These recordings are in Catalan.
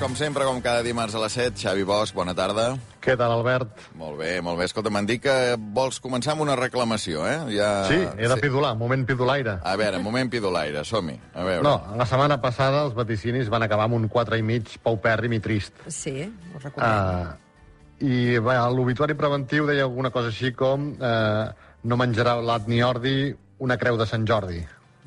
com sempre, com cada dimarts a les 7, Xavi Bosch, bona tarda. Què tal, Albert? Molt bé, molt bé. Escolta, m'han dit que vols començar amb una reclamació, eh? Ja... Sí, he de pidolar, moment pidolaire. A veure, moment pidolaire, som-hi. A veure. No, la setmana passada els vaticinis van acabar amb un 4 i mig paupèrrim i trist. Sí, ho recordem. Uh, I bé, l'obituari preventiu deia alguna cosa així com uh, no menjarà blat ni ordi una creu de Sant Jordi.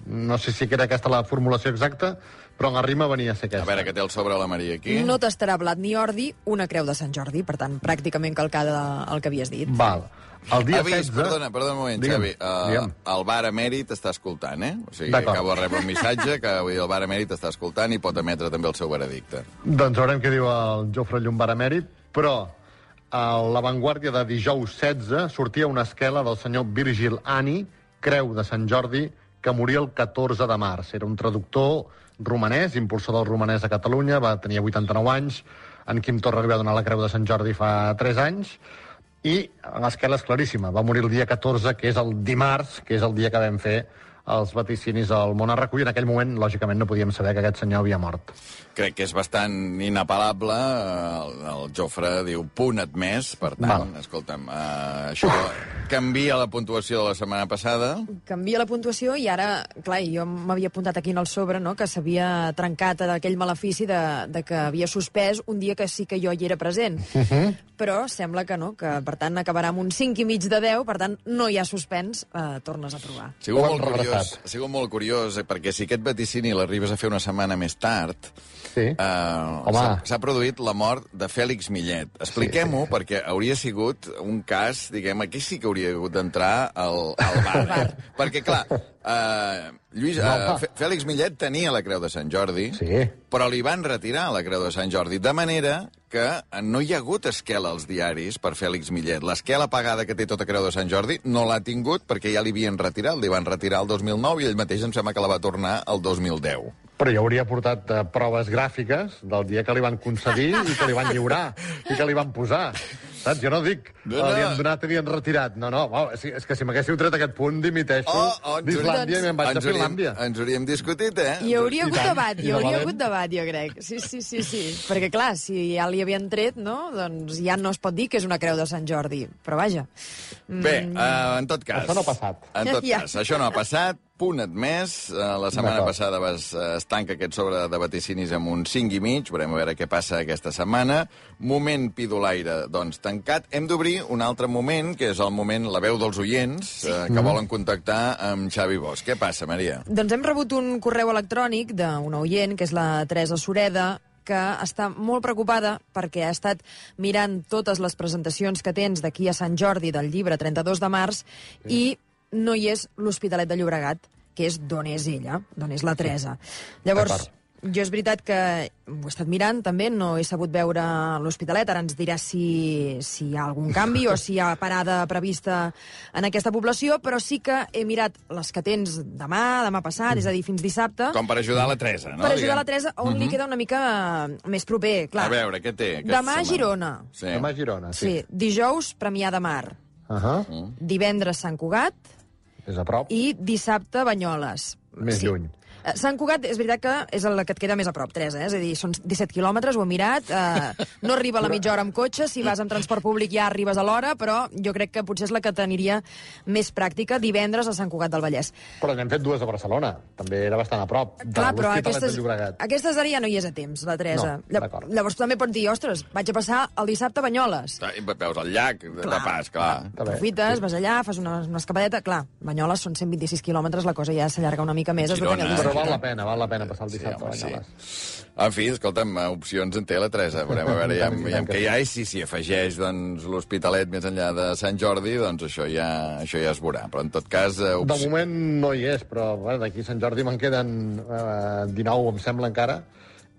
No sé si era aquesta la formulació exacta, però en la rima venia a ser aquesta. A veure, que té el sobre la Maria aquí. No tastarà blat ni ordi una creu de Sant Jordi, per tant, pràcticament calcada el que havies dit. Val. El dia Avís, 16... perdona, perdona un moment, Digue'm, Xavi. Uh, digue'm. el bar emèrit està escoltant, eh? O sigui, acabo de rebre un missatge que vull dir, el bar emèrit està escoltant i pot emetre també el seu veredicte. Doncs veurem què diu el Jofre Llombard emèrit, però a l'avantguàrdia de dijous 16 sortia una esquela del senyor Virgil Ani, creu de Sant Jordi, que moria el 14 de març. Era un traductor romanès, impulsor del romanès a Catalunya, va tenir 89 anys, en Quim Torra li va donar la creu de Sant Jordi fa 3 anys, i l'esquela és claríssima. Va morir el dia 14, que és el dimarts, que és el dia que vam fer els vaticinis al món a recull. En aquell moment, lògicament, no podíem saber que aquest senyor havia mort. Crec que és bastant inapel·lable. El, el Jofre diu punt admès, per tant, Val. escolta'm, uh, això canvia la puntuació de la setmana passada. Canvia la puntuació i ara, clar, jo m'havia apuntat aquí en el sobre, no?, que s'havia trencat aquell malefici de, de que havia suspès un dia que sí que jo hi era present. Uh -huh. Però sembla que no, que per tant acabarà amb un 5 i mig de 10, per tant no hi ha suspens, eh, tornes a provar. Hem molt curiós, rebrasat. ha sigut molt curiós, eh, perquè si aquest vaticini l'arribes a fer una setmana més tard, Sí. Home. s'ha- produït la mort de Fèlix Millet. Expliquem-ho, perquè hauria sigut un cas, diguem, aquí sí que hauria hagut d'entrar al, al bar. bar. perquè, clar, eh, Lluís. Fè- Fèlix Millet tenia la Creu de Sant Jordi, Sí. però li van retirar la Creu de Sant Jordi, de manera que no hi ha hagut esquela als diaris per Fèlix Millet. L'esquela pagada que té tota Creu de Sant Jordi no l'ha tingut perquè ja li havien retirat, li van retirar el 2009 i ell mateix em sembla que la va tornar el 2010. Però jo hauria portat eh, proves gràfiques del dia que li van concedir i que li van lliurar i que li van posar. Saps? Jo no dic No, no, no. li han donat i li han retirat. No, no, oh, és, és que si m'haguéssiu tret aquest punt, dimiteixo ens d'Islàndia i me'n vaig ens a hauríem, Finlàndia. ens hauríem discutit, eh? Hi hauria I hagut tant, debat, hi hauria hagut debat, jo crec. Sí, sí, sí, sí. Perquè, clar, si ja li havien tret, no?, doncs ja no es pot dir que és una creu de Sant Jordi. Però vaja. Bé, uh, en tot cas... Això no ha passat. En tot Ja. cas, això no ha passat. Punt admès. Uh, la setmana passada vas, uh, es tanca aquest sobre de vaticinis amb un 5 i mig. Veurem a veure què passa aquesta setmana. Moment pidolaire, doncs, tancat. Hem d'obrir un altre moment, que és el moment La veu dels oients, sí. uh, que volen contactar amb Xavi Bosch. Què passa, Maria? Doncs hem rebut un correu electrònic d'una oient, que és la Teresa Sureda, que està molt preocupada perquè ha estat mirant totes les presentacions que tens d'aquí a Sant Jordi del llibre 32 de març i no hi és l'Hospitalet de Llobregat, que és d'on és ella, d'on és la Teresa. Llavors, jo és veritat que ho he estat mirant també, no he sabut veure l'Hospitalet, ara ens dirà si, si hi ha algun canvi o si hi ha parada prevista en aquesta població, però sí que he mirat les que tens demà, demà passat, és a dir, fins dissabte, Com per ajudar la Teresa, no? per ajudar la. Teresa, on li queda una mica més proper, clar. A veure, què té? Demà a setmana? Girona. Sí. Demà a Girona, Sí, sí. dijous Premià de Mar, Uh -huh. divendres Sant Cugat És a prop, i dissabte Banyoles. més sí. lluny. Eh, Sant Cugat és veritat que és el que et queda més a prop, Teresa, eh? és a dir, són 17 quilòmetres, ho he mirat, eh, no arriba a la mitja hora amb cotxe, si vas amb transport públic ja arribes a l'hora, però jo crec que potser és la que t'aniria més pràctica divendres a Sant Cugat del Vallès. Però n'hem fet dues a Barcelona. També era bastant a prop. de Clar, però aquestes, de Llobregat. aquestes ara ja no hi és a temps, la Teresa. No. Llavors també pots dir, ostres, vaig a passar el dissabte a Banyoles. Ah, i Veus el llac de, de pas, clar. Bé. Aprofites, vas allà, fas una, una escapadeta... Clar, Banyoles són 126 quilòmetres, la cosa ja s'allarga una mica més. es Girona, allà- Però val la pena, val la pena passar el Sí, dissabte home, a sí. Banyoles. En fi, escolta'm, eh, opcions en té la Teresa. Veurem a veure ja, ja què sí. hi ha i si s'hi afegeix doncs, l'Hospitalet més enllà de Sant Jordi, doncs això ja, això ja es veurà. Però en tot cas... Eh, De moment no hi és, però bueno, d'aquí Sant Jordi me'n queden eh, 19, em sembla, encara,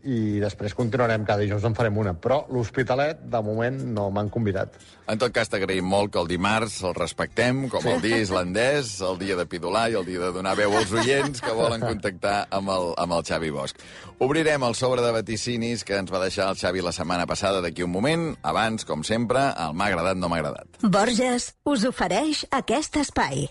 i després continuarem cada dijous en farem una. Però l'Hospitalet, de moment, no m'han convidat. En tot cas, t'agraïm molt que el dimarts el respectem com el dia islandès, el dia de pidolar i el dia de donar veu als oients que volen contactar amb el, amb el Xavi Bosch. Obrirem el sobre de vaticinis que ens va deixar el Xavi la setmana passada d'aquí un moment. Abans, com sempre, el m'ha agradat, no m'ha agradat. Borges us ofereix aquest espai.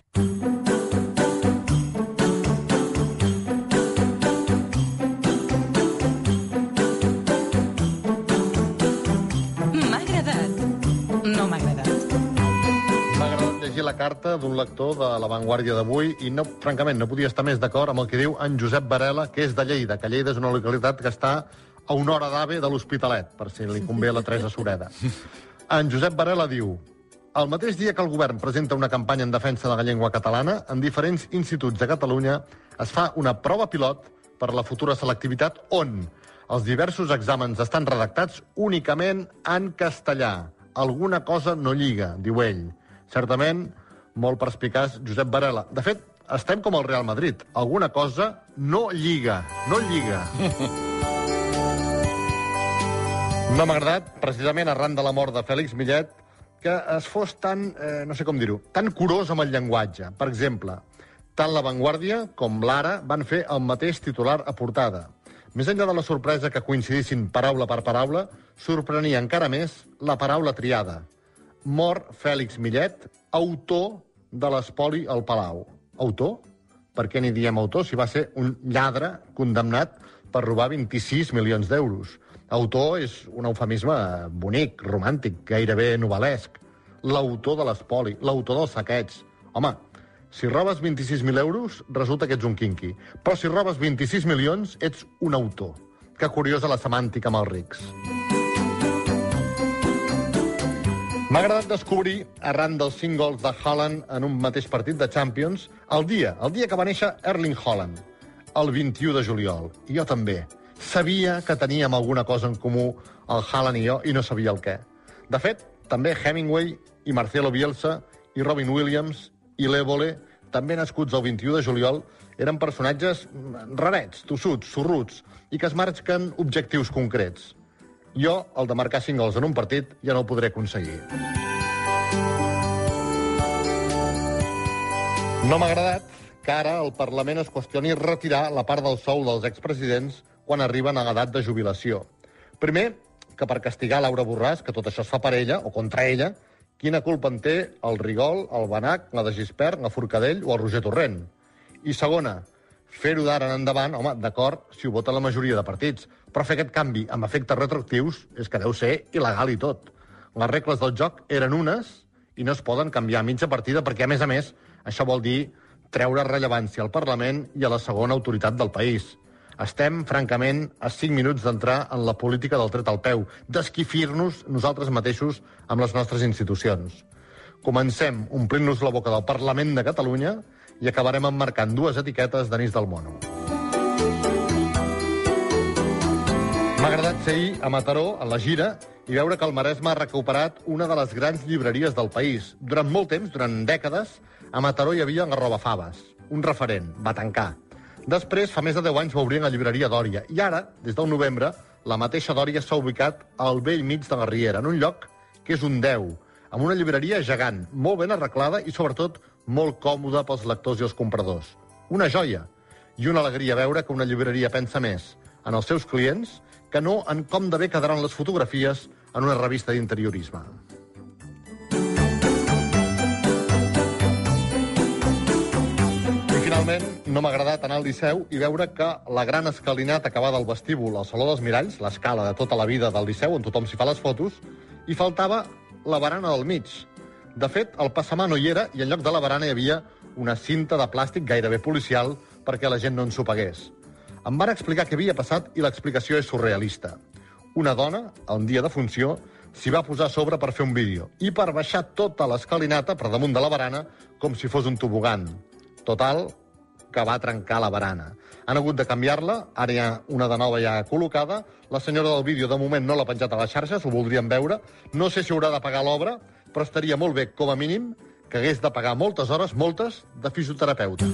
Carta d'un lector de La Vanguardia d'avui i, no, francament, no podia estar més d'acord amb el que diu en Josep Varela, que és de Lleida, que Lleida és una localitat que està a una hora d'AVE de l'Hospitalet, per si li convé a la Teresa Sureda. En Josep Varela diu el mateix dia que el govern presenta una campanya en defensa de la llengua catalana, en diferents instituts de Catalunya es fa una prova pilot per la futura selectivitat on els diversos exàmens estan redactats únicament en castellà. Alguna cosa no lliga, diu ell. Certament, molt perspicaç Josep Varela. De fet, estem com el Real Madrid. Alguna cosa no lliga, no lliga. No m'ha agradat, precisament arran de la mort de Fèlix Millet, que es fos tan, eh, no sé com dir-ho, tan curós amb el llenguatge. Per exemple, tant La Vanguardia com l'Ara van fer el mateix titular a portada. Més enllà de la sorpresa que coincidissin paraula per paraula, sorprenia encara més la paraula triada. Mor Fèlix Millet, autor de l'espoli al Palau. Autor? Per què n'hi diem autor si va ser un lladre condemnat per robar 26 milions d'euros? Autor és un eufemisme bonic, romàntic, gairebé novel·lesc. L'autor de l'espoli, l'autor dels saquets. Home, si robes 26.000 euros, resulta que ets un quinqui. Però si robes 26 milions, ets un autor. Que curiosa la semàntica amb els rics. M'ha agradat descobrir, arran dels 5 gols de Haaland en un mateix partit de Champions, el dia, el dia que va néixer Erling Haaland, el 21 de juliol. I jo també. Sabia que teníem alguna cosa en comú, el Haaland i jo, i no sabia el què. De fet, també Hemingway i Marcelo Bielsa i Robin Williams i l'Evole, també nascuts el 21 de juliol, eren personatges rarets, tossuts, sorruts, i que es marquen objectius concrets. Jo, el de marcar 5 gols en un partit, ja no ho podré aconseguir. No m'ha agradat que ara el Parlament es qüestioni retirar la part del sou dels expresidents quan arriben a l'edat de jubilació. Primer, que per castigar Laura Borràs, que tot això es fa per ella o contra ella, quina culpa en té el Rigol, el Benac, la de Gispert, la Forcadell o el Roger Torrent? I segona, fer-ho d'ara en endavant, home, d'acord, si ho vota la majoria de partits, però fer aquest canvi amb efectes retroactius és que deu ser il·legal i tot. Les regles del joc eren unes i no es poden canviar a mitja partida perquè, a més a més, això vol dir treure rellevància al Parlament i a la segona autoritat del país. Estem, francament, a 5 minuts d'entrar en la política del tret al peu, d'esquifir-nos nosaltres mateixos amb les nostres institucions. Comencem omplint-nos la boca del Parlament de Catalunya i acabarem emmarcant dues etiquetes d'anís del mono. M'ha agradat ser ahir a Mataró, a la gira, i veure que el Maresme ha recuperat una de les grans llibreries del país. Durant molt temps, durant dècades, a Mataró hi havia la Robafaves, un referent, va tancar. Després, fa més de 10 anys, va obrir la llibreria Dòria. I ara, des del novembre, la mateixa Dòria s'ha ubicat al vell mig de la Riera, en un lloc que és un 10, amb una llibreria gegant, molt ben arreglada i, sobretot, molt còmoda pels lectors i els compradors. Una joia i una alegria veure que una llibreria pensa més en els seus clients que no en com de bé quedaran les fotografies en una revista d'interiorisme. Finalment, no m'ha agradat anar al Liceu i veure que la gran escalinata que va del vestíbul al Saló dels Miralls, l'escala de tota la vida del Liceu, on tothom s'hi fa les fotos, hi faltava la barana del mig. De fet, el passamà no hi era i en lloc de la barana hi havia una cinta de plàstic gairebé policial perquè la gent no ens ho pagués. Em van explicar què havia passat i l'explicació és surrealista. Una dona, un dia de funció, s'hi va posar a sobre per fer un vídeo i per baixar tota l'escalinata per damunt de la barana com si fos un tobogan. Total, que va trencar la barana. Han hagut de canviar-la, ara hi ha una de nova ja col·locada. La senyora del vídeo de moment no l'ha penjat a les xarxes, ho voldríem veure. No sé si haurà de pagar l'obra, però estaria molt bé, com a mínim, que hagués de pagar moltes hores, moltes, de fisioterapeuta.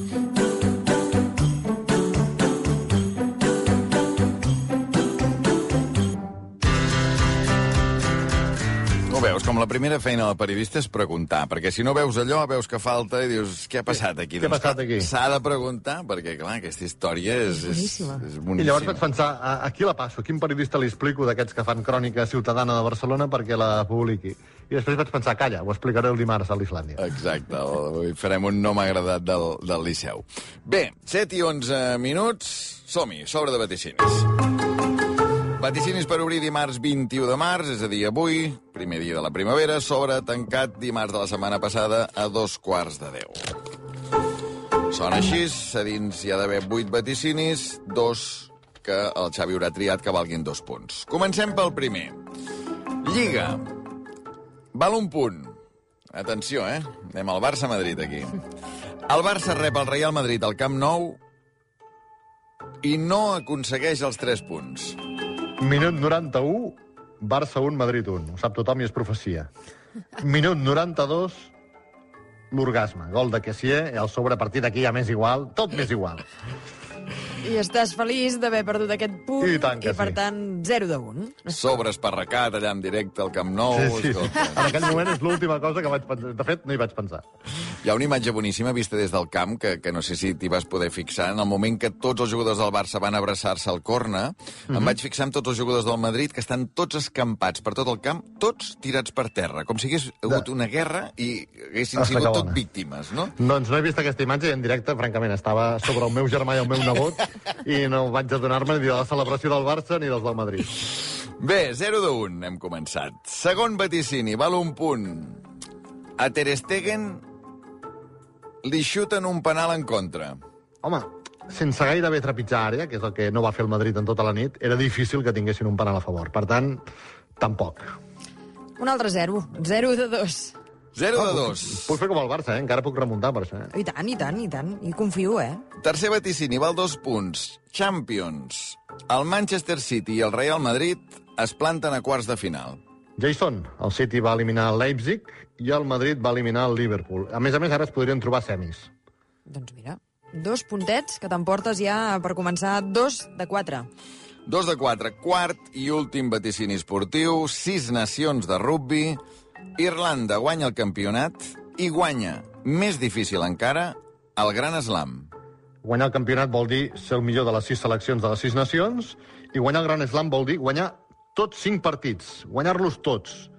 Ho veus, com la primera feina del periodista és preguntar, perquè si no veus allò, veus que falta i dius, què ha passat aquí? Què ha passat aquí? S'ha de preguntar, perquè, clar, aquesta història és, és, boníssima. és I boníssima. llavors vaig pensar, a, a qui la passo? A quin periodista li explico d'aquests que fan crònica ciutadana de Barcelona perquè la publiqui? I després vaig pensar, calla, ho explicaré el dimarts a l'Islàndia. Exacte, avui farem un no m'ha agradat del, del Liceu. Bé, 7 i 11 minuts, som-hi, sobre de vaticinis. Vaticinis per obrir dimarts 21 de març, és a dir, avui, primer dia de la primavera, sobre tancat dimarts de la setmana passada a dos quarts de deu. Sona així, a dins hi ha d'haver 8 vaticinis, dos que el Xavi haurà triat que valguin dos punts. Comencem pel primer. Lliga. Val un punt. Atenció, eh? Anem al Barça-Madrid, aquí. El Barça rep el Real Madrid al Camp Nou i no aconsegueix els 3 punts. Minut 91, Barça 1, Madrid 1. Ho sap tothom i és profecia. Minut 92, l'orgasme. Gol de Kessier, el sobre a partir d'aquí ja m'és igual, tot m'és igual. I estàs feliç d'haver perdut aquest punt. I tant que I, per sí. tant, 0 de 1. Sobre esparracat, allà en directe al Camp Nou. Sí, sí. En aquell moment és l'última cosa que vaig pensar. De fet, no hi vaig pensar. Hi ha una imatge boníssima vista des del camp, que, que no sé si t'hi vas poder fixar. En el moment que tots els jugadors del Barça van abraçar-se al corna, mm -hmm. em vaig fixar en tots els jugadors del Madrid, que estan tots escampats per tot el camp, tots tirats per terra, com si hagués hagut una guerra i haguessin Ostres, sigut tot víctimes, no? Doncs no he vist aquesta imatge i en directe, francament, estava sobre el meu germà i el meu nebot i no vaig adonar-me ni de la celebració del Barça ni dels del Madrid. Bé, 0 de 1, hem començat. Segon vaticini, val un punt. A Ter Stegen li xuten un penal en contra. Home, sense gairebé trepitjar àrea, que és el que no va fer el Madrid en tota la nit, era difícil que tinguessin un penal a favor. Per tant, tampoc. Un altre 0. 0 de 2. 0 de 2. Puc fer com el Barça, eh? encara puc remuntar per això. Eh? I tant, i tant, i tant. I confio, eh? Tercer vaticini, val dos punts. Champions. El Manchester City i el Real Madrid es planten a quarts de final. Jason, el City va eliminar el Leipzig i el Madrid va eliminar el Liverpool. A més a més, ara es podrien trobar semis. Doncs mira, dos puntets que t'emportes ja per començar dos de quatre. Dos de quatre, quart i últim vaticini esportiu, sis nacions de rugby, Irlanda guanya el campionat i guanya, més difícil encara, el Gran Slam. Guanyar el campionat vol dir ser el millor de les sis seleccions de les sis nacions i guanyar el Gran Slam vol dir guanyar tots cinc partits, guanyar-los tots.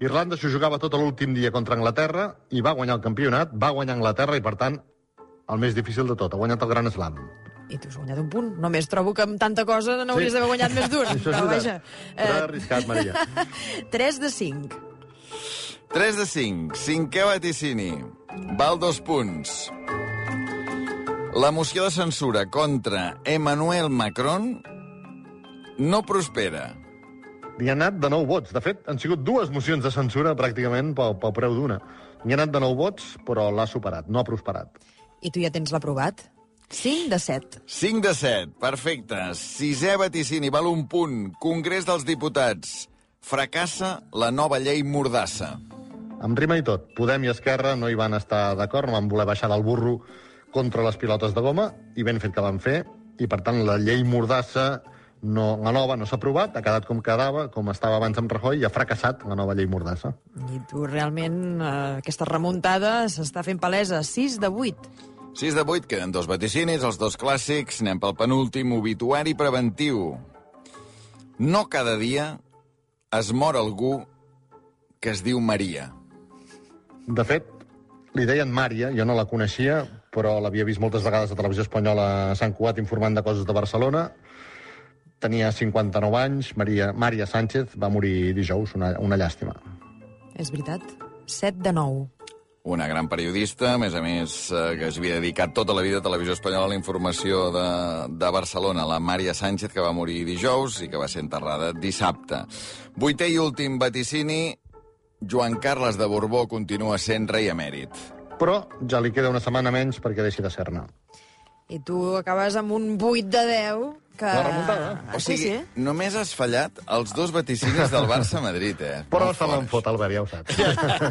Irlanda s'ho jugava tot l'últim dia contra Anglaterra i va guanyar el campionat, va guanyar Anglaterra i, per tant, el més difícil de tot, ha guanyat el Gran Slam. I tu has guanyat un punt. Només trobo que amb tanta cosa n'hauries Sí. d'haver guanyat més d'un. Això és Però veritat. vaja, Però arriscat, Maria. 3 de 5. 3 de 5, cinquè vaticini, val dos punts. La moció de censura contra Emmanuel Macron no prospera. Li ha anat de nou vots. De fet, han sigut dues mocions de censura pràcticament pel, pel preu d'una. Li ha anat de nou vots, però l'ha superat, no ha prosperat. I tu ja tens l'aprovat? 5 de 7. 5 de 7, perfecte. Sisè vaticini, val un punt. Congrés dels Diputats. Fracassa la nova llei Mordassa. Amb rima i tot. Podem i Esquerra no hi van estar d'acord, no van voler baixar del burro contra les pilotes de goma, i ben fet que van fer, i per tant la llei Mordassa, no, la nova, no s'ha aprovat, ha quedat com quedava, com estava abans amb Rajoy, i ha fracassat la nova llei Mordassa. I tu realment, eh, aquesta remuntada s'està fent palesa. 6 de 8. 6 de 8, queden dos vaticinis, els dos clàssics. Anem pel penúltim, obituari preventiu. No cada dia es mor algú que es diu Maria. De fet, li deien Mària, jo no la coneixia, però l'havia vist moltes vegades a Televisió Espanyola a Sant Cugat informant de coses de Barcelona. Tenia 59 anys, Maria, Maria Sánchez va morir dijous, una, una llàstima. És veritat. 7 de 9. Una gran periodista, a més a més, eh, que es havia dedicat tota la vida a Televisió Espanyola a la informació de, de Barcelona, la Mària Sánchez, que va morir dijous i que va ser enterrada dissabte. Vuitè i últim vaticini, Joan Carles de Borbó continua sent rei emèrit. Però ja li queda una setmana menys perquè deixi de ser-ne. I tu acabes amb un 8 de 10 que... La remuntada. Ah, O sigui, sí, sí. només has fallat els dos vaticinis del Barça-Madrid, eh? Però Molt se l'han forts. fot, Albert, ja ho saps.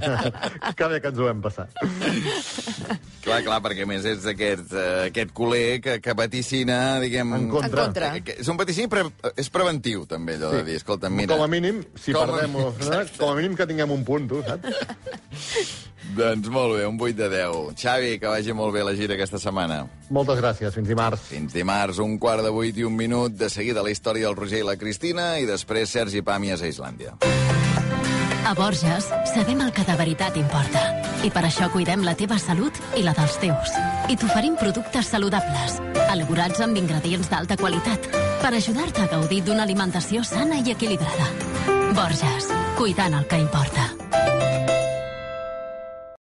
que bé que ens ho hem passat. Clar, clar, perquè a més és aquest, eh, aquest culer que, que vaticina, diguem... En contra. En contra. Que, que és un vaticini, però és preventiu, també, allò de dir, escolta, mira... Com a mínim, si Com a- perdem... o- Com a mínim que tinguem un punt, tu, saps? Doncs molt bé, un 8 de 10. Xavi, que vagi molt bé la gira aquesta setmana. Moltes gràcies, fins dimarts. Fins dimarts, un quart de 8 i un minut. De seguida la història del Roger i la Cristina i després Sergi Pàmies a Islàndia. A Borges sabem el que de veritat importa. I per això cuidem la teva salut i la dels teus. I t'oferim productes saludables, elaborats amb ingredients d'alta qualitat, per ajudar-te a gaudir d'una alimentació sana i equilibrada. Borges, cuidant el que importa.